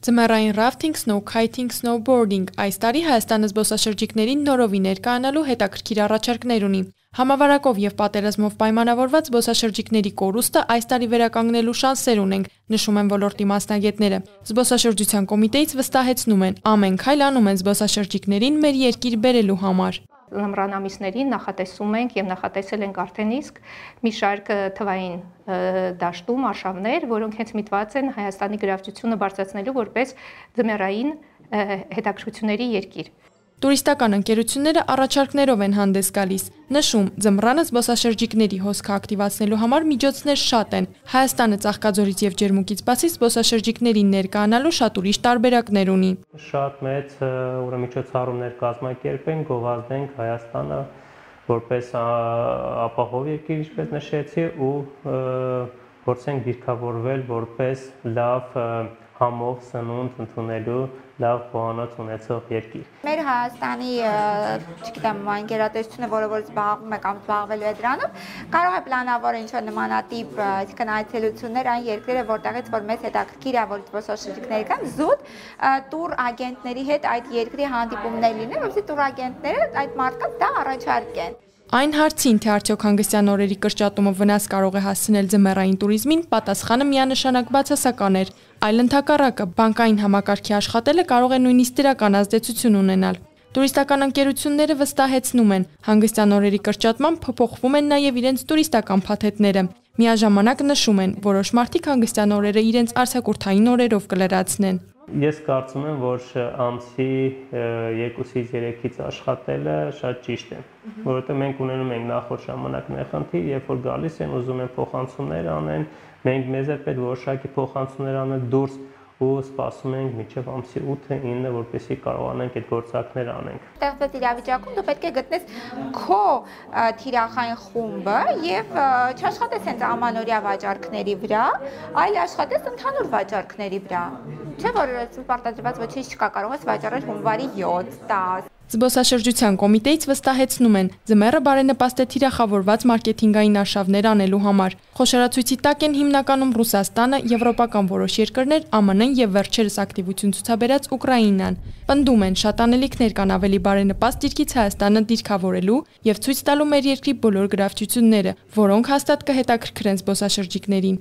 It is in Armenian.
Ձմեռային rafting, snow kiting, snowboarding. Այս տարի Հայաստանը զբոսաշրջիկներին նորովի ներկայանալու հետաքրքիր առաջարկներ ունի։ Համավարակով եւ պատերազմով պայմանավորված զբոսաշրջիկների կորուստը այս տարի վերականգնելու շանսեր ունենք, նշում են ոլորտի մասնագետները։ Զբոսաշրջության կոմիտեից վստահեցնում են, ամեն քայլ անում են զբոսաշրջիկներին մեր երկիր բերելու համար լմռան ամիսներին նախատեսում ենք եւ նախատեսել ենք արդեն իսկ մի շարք թվային դաշտում արշավներ, որոնք հենց միտված են Հայաստանի գրավչությունը բարձրացնելու որպես ձմեռային հետաքրքրությունների երկիր։ Տուրիստական ընկերությունները առաջարկներով են հանդես գալիս։ Նշում, ձմռանը զբոսաշրջիկների հոսքը ակտիվացնելու համար միջոցներ շատ են։ Հայաստանը ծաղկաձորից եւ ջերմուկից բացի զբոսաշրջիկներին ներկայանալու շատ ուրիշ տարբերակներ ունի։ Շատ մեծ ուրեմն միջոցառումներ կազմակերպեն, գովազդենք Հայաստանը որպես ապահով երկիր, ինչպես նշեցի, ու փորձենք դիրքավորվել որպես լավ համով սնունդ ընդունելու լավ խոհանոց ունեցող երկիր։ Մեր Հայաստանի, չգիտեմ, անկերատեսությունը, որը որ զբաղվում է կամ զբաղվելու է դրանով, կարող է պլանավորել ինչ-որ նմանատիպ, այսինքն այցելություններ այն երկրերը, որտեղից որ մեզ հետաքրքիր է, որ զբոսաշրջիկներ կան, զուտ տուր ագենտների հետ այդ երկրի հանդիպումներ լինեն, որովհետեւ տուր ագենտները այդ մարդկանց դա առաջարկեն։ Այն հարցին, թե արդյոք հանգստյան օրերի կրճատումը վնաս կարող է հասցնել ձմեռային туриզմին, պատասխանը միանշանակ բացասական էր։ Այլ ընդհակառակը, բանկային համակարգի աշխատելը կարող է նույնիսկ դրական ազդեցություն ունենալ։ Տուրիստական ընկերությունները վստահեցնում են, հանգստյան օրերի կրճատման փոփոխվում են նաև իրենց տուրիստական փաթեթները։ Միաժամանակ նշում են, որոշ մարդիկ հանգստյան օրերը իրենց արցակուրթային օրերով կլրացնեն։ Ես կարծում եմ, որ ամսի 2-ից 3-ից աշխատելը շատ ճիշտ է, որովհետեւ մենք ունենում ենք նախորդ ժամանակներ խնդիր, երբ որ գալիս են ուզում են փոխանցումներ անեն, մենք մեզ է պետք որոշակի փոխանցումներ անել դուրս ու սպասում ենք մինչև ամսի 8-ը 9-ը, որպեսզի կարողանանք այդ գործակները անենք։ Ստեղծված իրավիճակում դու պետք է գտնես քո թիրախային խումբը եւ չաշխատես հենց ամանորյա վաճառքների վրա, այլ աշխատես ընդհանուր վաճառքների վրա։ Չէ՞ որ պարտադրված ոչինչ չկա, կարող ես վաճառել հունվարի 7, 10 Զբոսաշրջության կոմիտեից վստահեցնում են, ձմեռը բարենպաստ է թիրախավորված մարքեթինգային արշավներ անելու համար։ Խոշորացույցի տակ են հիմնականում Ռուսաստանը, եվրոպական որոշ երկրներ, ԱՄՆ-ն եւ վերջերս ակտիվություն ցուցաբերած Ուկրաինան։ Պնդում են, շատ անելիքներ կան ավելի բարենպաստ դիրքից Հայաստանը դիրքավորելու եւ ցույց տալու մեր երկրի բոլոր գրավչությունները, որոնք հաստատ կհետաքրքրեն զբոսաշրջիկներին։